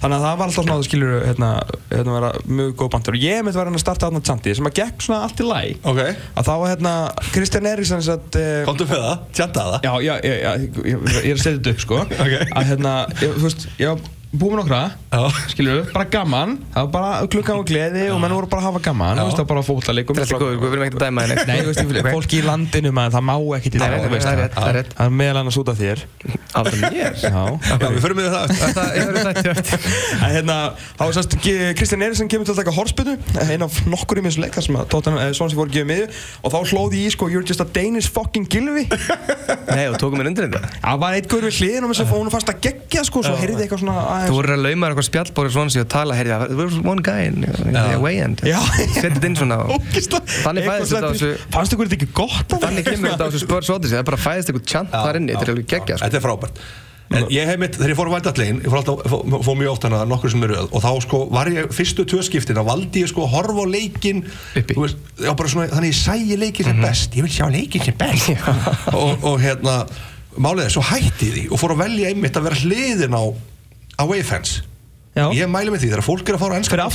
S2: Þannig að það var alltaf svona það skilur hérna, hérna vera mjög góð bandur og ég myndi vera að starta þarna tjandi sem að gekk svona allt í læg
S3: Ok,
S2: að þá var hérna Kristján Eriksson sem sagt, eh,
S3: komdu með það, tjanta það.
S2: Já, já, já, já, ég, ég er að setja þetta upp sko.
S3: Ok.
S2: að hérna, ég, þú veist, ég var búið með nokkra
S3: Já.
S2: skilur bara gaman. Það var bara klukkan og gleði og menn voru bara að hafa gaman. Þú veist, það var bara
S4: er góður, við erum ekkert að dæma henni
S2: Nei, þú veist, okay. fólki í landinu maður, það má ekki til
S4: Nei,
S2: það,
S4: er rétt, það rétt.
S2: Það meðal annars út af þér.
S4: Alltaf mér?
S2: Já.
S3: Já, við förum með það.
S4: Er
S2: hérna, þá er sérst Kristján Eriksson kemur til að taka horspötu einn af nokkur í þessu leik þar sem að fór að gefa miður. Og þá hlóði ég sko You're just a Danish fucking Gylfi.
S4: Nei, og tókum mér undir þetta?
S2: Það var eitt að
S4: Þú voru að lauma eitthvað spjallbóri svona og tala, heyrði það, there was one guy in the away end.
S2: Já.
S4: Settu þetta inn svona. Þannig fæðist þetta á þessu
S2: Fannst ykkur þetta ekki gott?
S4: Þannig kemur þetta á þessu spörs odyssey, það bara fæðist eitthvað tjant þar inni, þetta er alveg geggja sko.
S3: Þetta er frábært. En ég hef mitt, þegar ég fór á vældallegin, ég fór alltaf, fór, mjög oft hana nokkur sem er röð og þá sko var ég fyrstu tvö skiptin að valdi ég sko að horfa á leikin veist, já, svona, þannig ég sæi leikin sem best, ég vil sjá leikin sem best. Og, og hérna málið er, svo hætti því og fór að velja einmitt að vera hliðin á away fans
S2: Já.
S3: Ég mæli með því þegar fólk er að fara á ennska
S2: Fyrir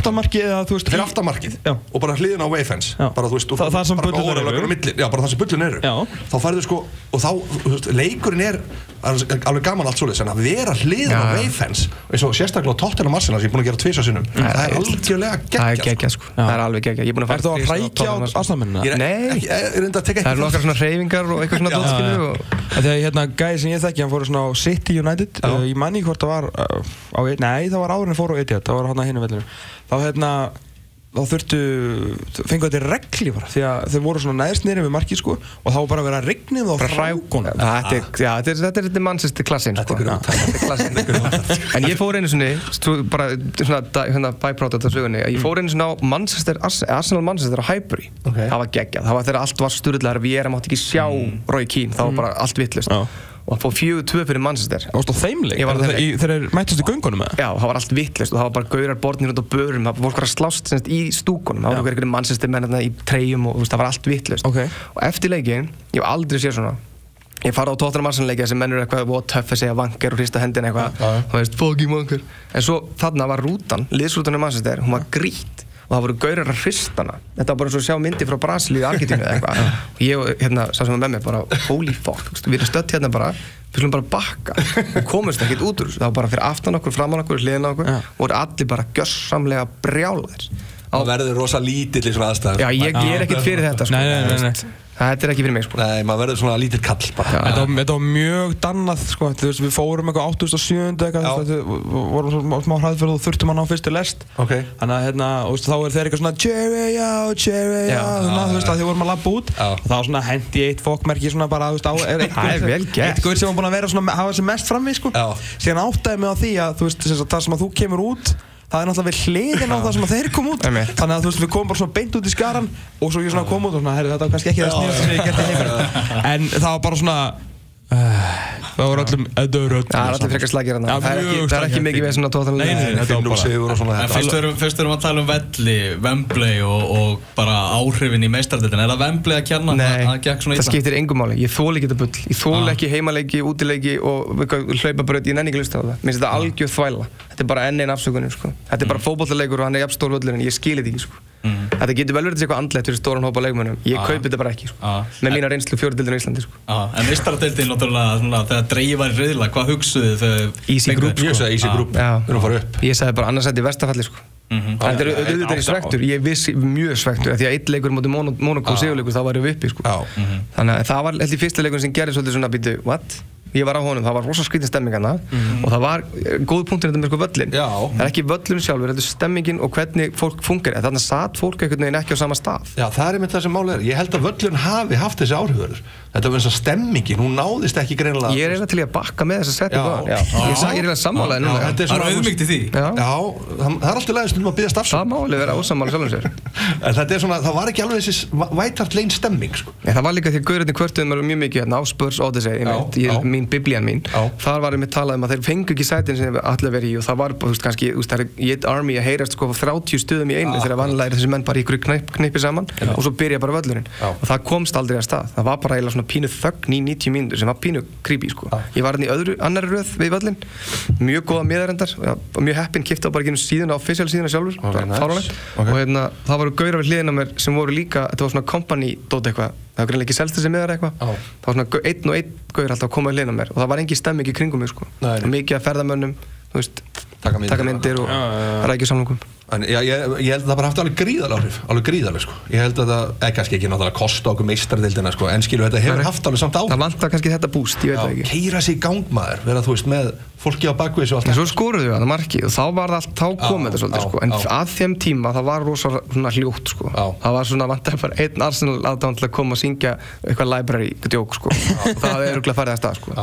S2: þú veist
S3: fyrir
S2: í-
S3: aftamarkið
S2: Já.
S3: og bara hliðin á Wayfans bara þú veist og
S2: Það- það sem
S3: óralega
S2: eru.
S3: á já bara það sem bullun eru
S2: Já.
S3: þá færðu sko og þá þú veist, leikurinn er alveg alveg gaman allt svoleiðis en að vera hliðin á
S4: Já.
S3: Wayfans eins og sérstaklega á Tottenham Arsenal sem ég er búin að gera tvisa sinnum það er algjörlega
S4: Það er
S3: geggjað sko.
S4: geggjað sko, það er alveg geggjað Ég er búin að
S2: Ertu að
S4: þrisvar
S2: hrækja á
S3: er
S4: Nei.
S3: er að
S4: Það
S3: ekki
S4: nokkar svona svona
S2: hann fór svona á Etihad Það var hann að hinna vellinu Þá hérna þá þurftu, fengu þetta regli bara því að þeir voru svona neðst nýrið við markið sko og þá bara að vera regnið og frákonum
S4: Þetta er, þetta þetta þetta mannsestir klassin sko.
S3: Þetta er
S4: er klassin En ég fór einu sinni svo bara svona, hérna, byproduct af sögunni að ég fór einu sinni á Arsenal Manchester á Highbury. Það var geggjað, það var þegar allt var sturðlega við erum átt ekki sjá Roy Keane, það var bara allt vittlust. Og það fór fjögur tvö fyrir Manchester.
S2: Það þeimleik
S4: var á þeim leik.
S2: Þeir eru mættast í göngunum með
S4: Já, það var allt vittlust og það var bara gaurar borðnir út á börum, það fólk var að slást semst, í stúkunum, það var einhverjum mannsestir menn í treyjum og það var allt vittlust
S2: Ok.
S4: og eftir leikin, ég hef aldrei séð svona. Ég fara á Tottenham Arsenal leiki sem menn eru eitthvað what tough að segja vanker og hrista hendina eitthvað.
S3: Já.
S4: þú veist, fucking vanker en svo þarna var rútan, liðsrútan í Manchester hún var grít og það voru gaurar að hrista hana. Þetta var bara svo að sjá myndi frá Brasilíu í Argentínu eða eitthvað. Og ég, og, hérna, sá sem var með mér bara holy fuck, við erum stödd hérna bara við skulum bara bakka. Og komumst ekkert út úr það var bara fyrir aftan okkur, framan okkur, hliðin okkur
S2: Já.
S4: voru allir bara gjössamlega brjálaðir
S3: Það verður rosa lítill í svona aðstæðum
S4: Já, ég, ég er ekkert fyrir þetta sko.
S2: Nei, nei, nei, nei.
S4: Þetta er ekki fyrir mig sko.
S3: Nei, maður verður svona lítill kall bara
S2: Þetta var, þetta var mjög dannað sko, þú veist, við fórum eitthvað 87 eitthvað, við vorum svona smá hræðferð og þurftum hann á fyrstu lest
S3: Ok.
S2: þannig að hérna, veist, þá er þeir eitthvað svona cherry já, cherry já, þannig að þú veist að því vorum að labba út og þá svona hendi eitt fokkmerki svona bara, þú veist, á er eitt
S4: Það er
S2: gaur-
S4: vel gert.
S2: eitt gaur sem var búin að vera svona, hafa sem mest frammi sko,
S3: Já.
S2: síðan áttaði mig á því að þú veist, sem sagt, það sem að þú kemur út það er náttúrulega við hliðin á það sem þeir kom út. Þannig að þú veist, við komum bara svona beint út í skaran og svo ég svona kom út og svona, herri, þetta var kannski ekki það snýðast sem ég gert í heiminum en það var bara svona það var öllum þetta var öllum
S4: Það er allir frekar slagir hérna.
S2: Já,
S4: Það er ekki, er mikið við svona tóttan
S2: Nei,
S3: Finnum
S2: bara
S3: sigur og svona þetta
S5: fyrst erum, við að tala um velli, Wembley og, og bara áhrifin í meistardildin Er það Wembley að kenna?
S4: Nei,
S5: að það gekk svona
S4: það
S5: illa?
S4: skiptir engum máli. Ég þóli ekki þetta bull. Ég þóli
S5: Ah.
S4: ekki heimaleiki, útileiki og hlaupabraut. Ég nenni ekki að hlusta á það. Mér finnst þetta algjör þvæla. Þetta er bara enn einn afsökunum sko. Þetta er bara fótbollaleikur og hann er jafn stór völlur en ég skil sko. Þetta getur vel verið eitthvað andlegt fyrir stóran hópa leikmönnum Ég
S5: Ah.
S4: kaupi þetta bara ekki sko.
S5: Ah.
S4: Með mína reynslu fjóruðildin í Íslandi sko.
S5: Já, en svona, þegar dreigið var í reyðla, hvað hugsuðu þegar
S4: Easy group,
S3: Ég
S4: sko.
S3: sagði easy group, við erum að fara upp
S4: Ég sagði bara annarsætti verstafalli sko.
S5: Mhm.
S4: Þetta er auðvitað er ég svektur, ég vissi mjög svektur af því að eitt leikur mútið Monaco sigurleikur þá varum við uppi sko.
S3: Já.
S4: Þannig að það var ég fyrsta leikur sem gerði svolítið svona? Ég var á honum, það var rosa skrítin stemming hana og það var eh, góð punktur þetta með sko völlin
S3: Já.
S4: Það er ekki völlun sjálfur, þetta er stemmingin og hvernig fólk funkar Þannig að satt fólk einhvern veginn ekki á sama stað
S3: Já, það er einmitt það sem máli er. Ég held að völlun hafi haft þessi áhrifur. Þetta var eins og stemmingin, hún náðist ekki greinilega.
S4: Ég er eiginlega til að bakka með þessa setting
S3: Já.
S4: á hann. Ég, er eiginlega sammálaði núna
S5: Það er auðmyggt í því
S4: Já.
S3: Það, það er alltaf leiðist um að byggja
S4: Það
S3: stafsum.
S4: má alveg vera ósammála sjálfum sér
S3: En þetta er svona, það var ekki alveg þessi vætart lein stemming, sko.
S4: Það var líka því að gaurarnir kvörtuðum alveg mjög mikið hérna á Spurs Odyssey, er mín biblían mín
S3: Já.
S4: þar var einmitt talað um að þeir fengu ekki sætin sem allir verið í og það var, þú veist, kannski, það er eitt army að heyrast sko á 30 stöðum í einu þegar vanlega er þessi menn bara í knipi saman og svo byrja bara völlurinn og það komst aldrei að stað, það var bara svona pínu þögn í 90 mínútur sem var pínu creepy sko, ég var hérna í öðru, annari röð við völlin, mjög góða miðarendar mjög heppin, kipta bara ekki síðan á official síðan sjálfur,
S3: Ok,
S4: okay,
S3: nice.
S4: fáránlegt.
S3: Ok.
S4: og hérna, það voru gaurar við hliðina mér sem voru líka, þetta var svona company dót eitthvað, það var greinlega ekki selst þessi miðar eitthvað.
S3: Já.
S4: það var svona einn og einn gaur alltaf að koma við hliðina mér og það var engin stemming í kringum mig sko. Mikið af ferðamönnum, veist
S3: Taka myndir.
S4: taka myndir og rækjusamlungum
S3: En ég, ég, ég held að það bara haft alveg gríðal áhrif, alveg gríðaleg, sko. Ég held að það, eða kannski ekki náttúrulega kosta okkur meistardildina, sko, en skilu, þetta hefur haft alveg samt áhrif.
S4: það vantar kannski þetta búst, ég veit það ekki.
S3: keira sig í gangmaður, vera, þú veist, með fólki á bakvið og allt
S4: en svo skoruðu við hann að marki og þá var það allt, þá kom
S3: Já,
S4: þetta svolítið
S3: já,
S4: sko. En
S3: já.
S4: að þeim tíma það var rosa svona hljótt sko.
S3: Já.
S4: það var svona vantar bara einn Arsenal aðdáðan til að koma að syngja eitthvað library djók sko. Og það er örgulega farið að stað sko.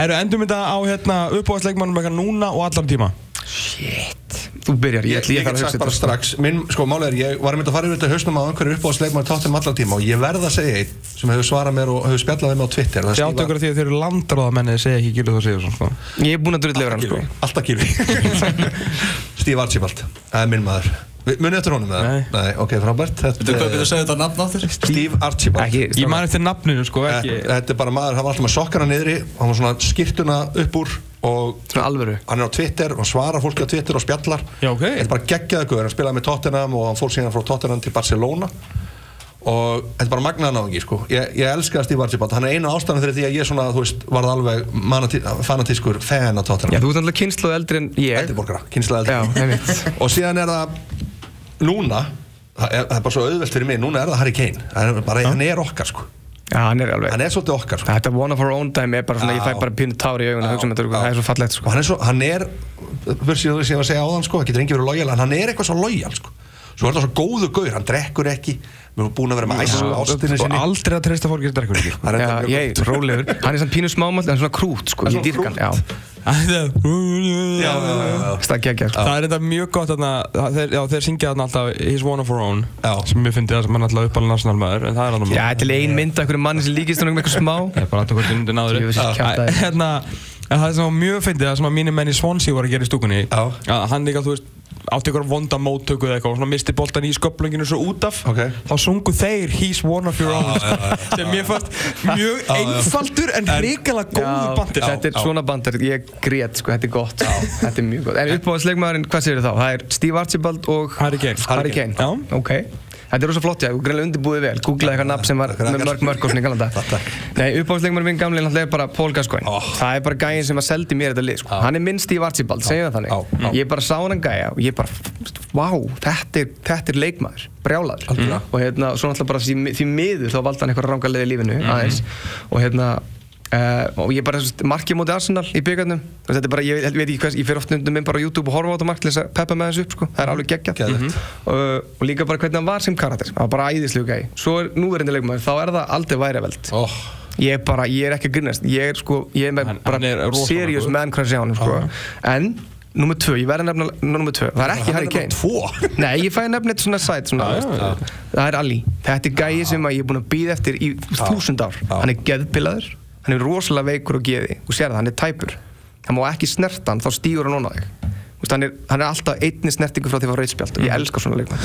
S2: Herru, endum þetta á hérna uppáðsleikmannum eitthvað núna og allan tíma
S4: shit, þú byrjar, ég,
S3: Ég, ég,
S4: þarf að
S3: sagt
S4: hugsa
S3: bara
S4: þetta,
S3: strax, minn, sko, málega er, ég var einmitt að fara yfir þetta hausnum á einhverju uppáðsleikmann tóttum allan tíma og ég verð að segja einn sem hefur svarað mér og hefur spjallað við mig á Twitter það er
S2: Þið áttu ykkur að því að þeir eru landráðamenni segja ekki Gildur Þór Sigursson sko.
S4: ég er búinn að drulla yfir hann sko.
S3: Alltaf Gilvi Steve Archibald, það er minn maður. Munið eftir honum með
S2: Nei.
S3: Nei, ok, frábært.
S5: Þetta er hvað við að segja þetta nafn á þér?
S3: Steve Archibald.
S4: Ekki,
S2: Ég man eftir nafninu sko
S3: Eh,
S2: ekki
S3: Þetta er bara maður, hann var alltaf með sokkana niðri Hann var svona skýrtuna upp úr og hann er á Twitter og svarar fólki á Twitter og spjallar.
S2: Já,
S3: þetta er bara geggjaða guður, hann spilaði með Tottenham og hann fór síðan frá Tottenham til Barcelona. Og þetta er bara magnaðan á sko. ég, ég elska Steve Archibald, hann er einu ástæðan fyrir því að ég svona, þú veist, varð alveg fanatískur fan af Tottenham.
S4: Já, þú ert alltaf kynslu eldri en ég.
S3: Eldriborgara, kynslega
S4: Já,
S3: eldri
S4: einmitt.
S3: og síðan er það núna það er, það er bara svo auðvelt fyrir mig, núna er það Harry Kane. Hann er, bara, hann er okkar sko
S4: Já, hann er alveg
S3: hann er svolítið okkar sko
S4: Þetta one of our own dæmi er bara svona, ég fæ
S3: Já.
S4: bara pínu tár í augun að hugsa um þetta,
S3: Já.
S4: það er svo fallegt
S3: og
S4: sko.
S3: hann er svo, hann er fyrir síðan að segja á þann sko, það getur engi verið lojal en hann er eitthvað svo lojal sko svo er það svo góðu gaur, hann drekkur ekki. Við erum búin að vera með ástinni
S2: Og
S3: sinni.
S2: aldrei að treysta fólki sem drekkur ekki.
S3: Hann er þetta
S4: ég, rólegur. Hann er svona pínu smámall, en svona krút sko,
S3: Hann er
S4: ég
S3: svona
S4: já,
S3: já.
S4: það
S2: er þetta mjög gott þarna, þeir, syngja þarna alltaf He's one of our own
S3: Já.
S2: sem ég fyndi það sem er alltaf uppalinn það er alltaf
S4: Já, til ein mynd af einhverju manni sem líkist honum eitthvað smá.
S2: Það er bara alltaf hvort undir náður. Hérna, en það er sem var mjög fyndið það sem að mínir menn í Swansea voru að gera í stúkunni að hann líka, þú veist, átti ykkur vonda móttöku eða eitthvað og svona misti boltan í sköplunginu svo út af.
S3: Ok.
S2: þá sungu þeir He's one of your own. sem mér fannst mjög einfaldur en hrikalega góður bandir
S4: Þetta er svona bandar, ég grét sko, þetta er gott. Þetta er mjög gott. En uppáhaldsleikmaðurinn, hvað segir þá? Það er Steve Archibald og
S2: Harry Kane.
S4: Harry Kane,
S2: Já.
S4: ok Þetta er rosa flott, já, greinlega undirbúið vel Googlaði eitthvað nafn sem var með mörg mörg og svona í galanda
S3: Takk.
S4: Nei, uppáhaldsleikmaðurinn minn gamli náttúrulega er bara Paul Gascoigne
S3: Oh.
S4: Það er bara gæinn sem að seldi mér þetta lið sko. Hann er minn Steve Archibald, segjum það þannig
S3: já.
S4: Ég bara sá hann gæja og ég bara Vá, þetta er, þetta er leikmaður Brjálaður
S3: Algjörlega.
S4: Og hérna, svo náttúrulega bara því, miður þá valdi hann eitthvað ranga leið í lífinu aðeins Og hérna Uh, og ég bara, þú veist, markið móti Arsenal í byggarnum þetta er bara, ég, veit ekki hvað ég fer oft undum minn bara á YouTube og horfa á þetta mark til þess að peppa með þessu upp sko. það er alveg geggjað.
S3: Geðveikt.
S4: uh, og líka bara hvernig hann var sem karakter. Það var bara æðislegu gæi, svo er núverindi leikmaður þá er það aldrei væriveld.
S3: Oh.
S4: ég er bara, ég er ekki að grínast. Ég er sko, ég er með
S2: Hann-
S4: bara
S2: er
S4: serious man crush á hann sko. en, nummer tvö, ég verði að nefna nummer tvö, það er ekki Harry Kane.
S3: tvo.
S4: Nei, ég fæ að nefna eitt svona sæt svona,
S2: Já, já,
S4: veist. Það er Ali. Þetta er gæi sem að ég er búinn að býða eftir í þúsund ár. Hann er geðpilaður Hann er rosalega veikur og geði. Þú sér það, hann er tæpur. Það má ekki snerta hann, þá stígur hann onna þig. Þú veist, hann, er, hann er alltaf einni snertingu frá því að fá rauðspjald og ég elska svona leikmann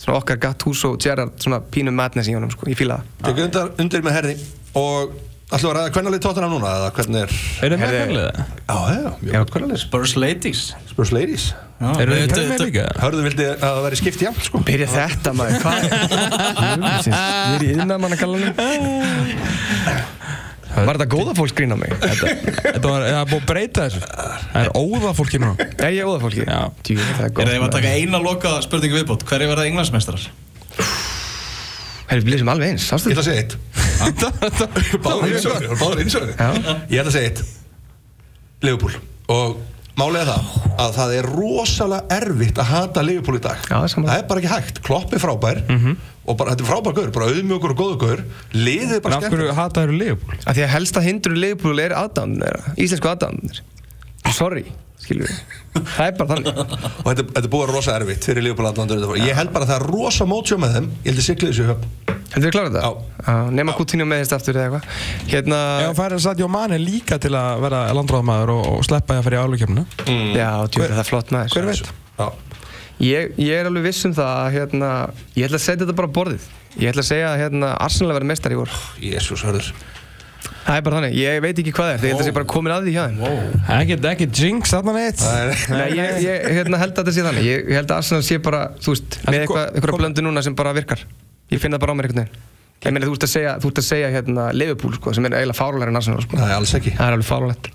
S4: Svona okkar Gattuso og Gerrard Svona pínu madness í honum, sko, ég fíla það.
S3: Tekur undir, undir með herði. Og ætlum við að ræða hvernig lið tóttina núna eða hvernig er
S2: Er það með hvernig
S3: Já, já, mjög gott hvernig lið
S5: Spurs Ladies.
S3: Spurs Ladies.
S2: Það?
S3: Hörðu vildi að það væri skipt jafn sko.
S4: Byrja þetta maður, hvað? Ég er í yðnamann að kalla hann Var þetta góða fólk grín á mig?
S2: Þetta þetta var, það er búið að breyta þessu. Það er óða fólki núna.
S4: Já, ég er óða fólki
S2: Já.
S4: Djú, það er
S5: Er
S4: gott.
S5: það að taka eina loka spurningu viðbót? Hverju verða englandsmeistarar?
S4: Herri, við lýsum alveg eins, sástu
S3: Ég ætla að segja eitt. Báður einsögri. Ég ætla að segja eitt. Liverpool. Og málið er það að það er rosalega erfitt að hata Liverpool í dag.
S4: Já, það er
S3: það er bara ekki hægt. Klopp er frábær og bara, þetta er frábær gaur, bara auðmjögur og góður gaur. Liðið er bara
S2: af
S3: skemmt
S2: hverju hataður Leopold?
S4: að því að helsta hindrun Liverpool er aðdánir íslensku aðdánir sorry, skilur við það er bara þannig.
S3: Og þetta, þetta búið rosa erfitt fyrir Liverpool allandur ég held bara að það er rosa mótsjó með þeim. Ég held að sigla þessu höfn.
S4: Heldur við klára þetta?
S3: Já.
S4: nema Coutinho meðist aftur eða eitthvað. Hérna,
S2: Ef hann færi að Sadio Mane líka til að vera landráðmaður og, og sleppa því að fara í álugkjöfna
S4: já, djú, það er flott maður.
S2: Hver veit?
S3: Já.
S4: ég, ég er alveg viss um það að, hérna, ég ætla að setja þetta bara á borðið. Ég ætla að segja að hérna, Arsenal verður mestar í vor.
S3: Jésús hörður
S4: það er bara þannig, ég veit ekki hvað það er ég held að það sé bara komin að því hjá þeim.
S2: Ekkert, ekkert jinx þarna neitt.
S4: Nei, ég, ég hérna, held að þetta sé þannig. Ég, held að Arsenal sé bara, þú veist,
S2: En
S4: með eitthvað, eitthvað blöndu núna sem bara virkar. Ég finn það bara á mér einhvern veginn. Ég meina, þú ert að segja, þú ert að segja hérna, Liverpool, sko, sem er eiginlega fárulegar en Arsenal sko.
S3: Nei, alls ekki.
S4: Það er alveg fárulegt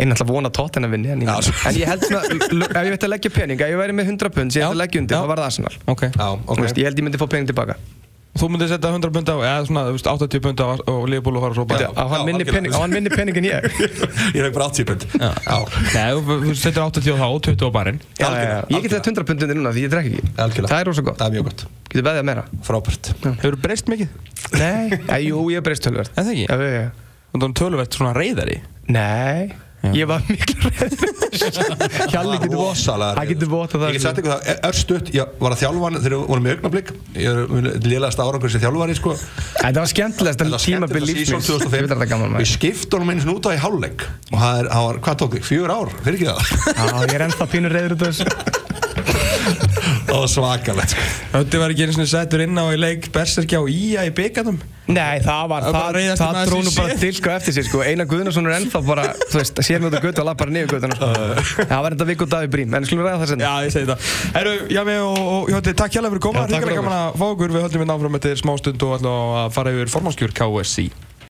S4: einn alltaf vona tóttina vinni en ég,
S3: Já,
S4: en ég held svona, ef ég veit að leggja pening ef ég væri með 100 pund sem ég ætti að leggja undir,
S2: já.
S4: þá var það Arsenal.
S2: Ok.
S3: Já,
S4: Þú
S3: ok
S4: veist, ég held ég myndi fá pening tilbaka
S2: Þú myndir setja 100 pund á, eða svona, þú veist, 80 pund á og Leopold og fara svo bara
S4: á hann minni
S3: algjörlega.
S4: pening, á hann minni pening en ég
S3: Ég fekk bara 80 pund.
S2: Já. Nei, þú þú setur 80 á þá og 20 á barinn.
S4: Ég get það 100 pund undir núna því ég drekk ekki.
S3: Algjörlega.
S4: það er rosa gott,
S3: Það er mjög gott.
S4: Getur veðið meira.
S3: Frábært.
S2: Hefur breyst mikið?
S4: nei, jú, ég er breyst tölvert
S2: Er það ekki?
S4: Já, já, já.
S2: Þú er töluvert svona reyðari
S4: Nei, ég var miklu reyður Hjalli getur
S3: Rosalega
S4: Það getur vott að það
S3: Ég get sagt ykkur það, örstutt, ég var að þjálfa hann þegar við vorum í augnablík Ég er lélegast árangur sem þjálfari sko.
S4: Þetta var skemmtilegast
S3: Það var
S4: tímabil
S3: skemmtilegt
S4: lífsmins
S3: season 2005.
S4: Ég veit að þetta gaman
S3: Við skiptum honum eins og út á í hálfleik Og það er, það var, hvað tók þig? Fjögur ár? Fyrir ekki það?
S4: Já, ég er ennþá pínur reyður út af þessu
S3: Það var svakalegt. Sko.
S2: Hötti var ekki einu svona settur inn á í leik Berserkja og Ía í byggarnum.
S4: Nei, það var,
S2: Það bara
S4: það, það drónu bara dilka eftir sig sko. Einar Guðnarsson er ennþá bara, þú veist, sér mjög út á götu og lappar niður götuna. Sko. Það var enda vikk og dag í brím, en skulum ræða það senna
S2: Já, ég segi það. Herru, Jami og, og Hjótti, takk hjálpa fyrir að koma
S4: Já,
S2: Ríkala gaman að fá okkur. Við höldum við náfram eftir smá stund og ætlum að fara yfir formálskjur KSC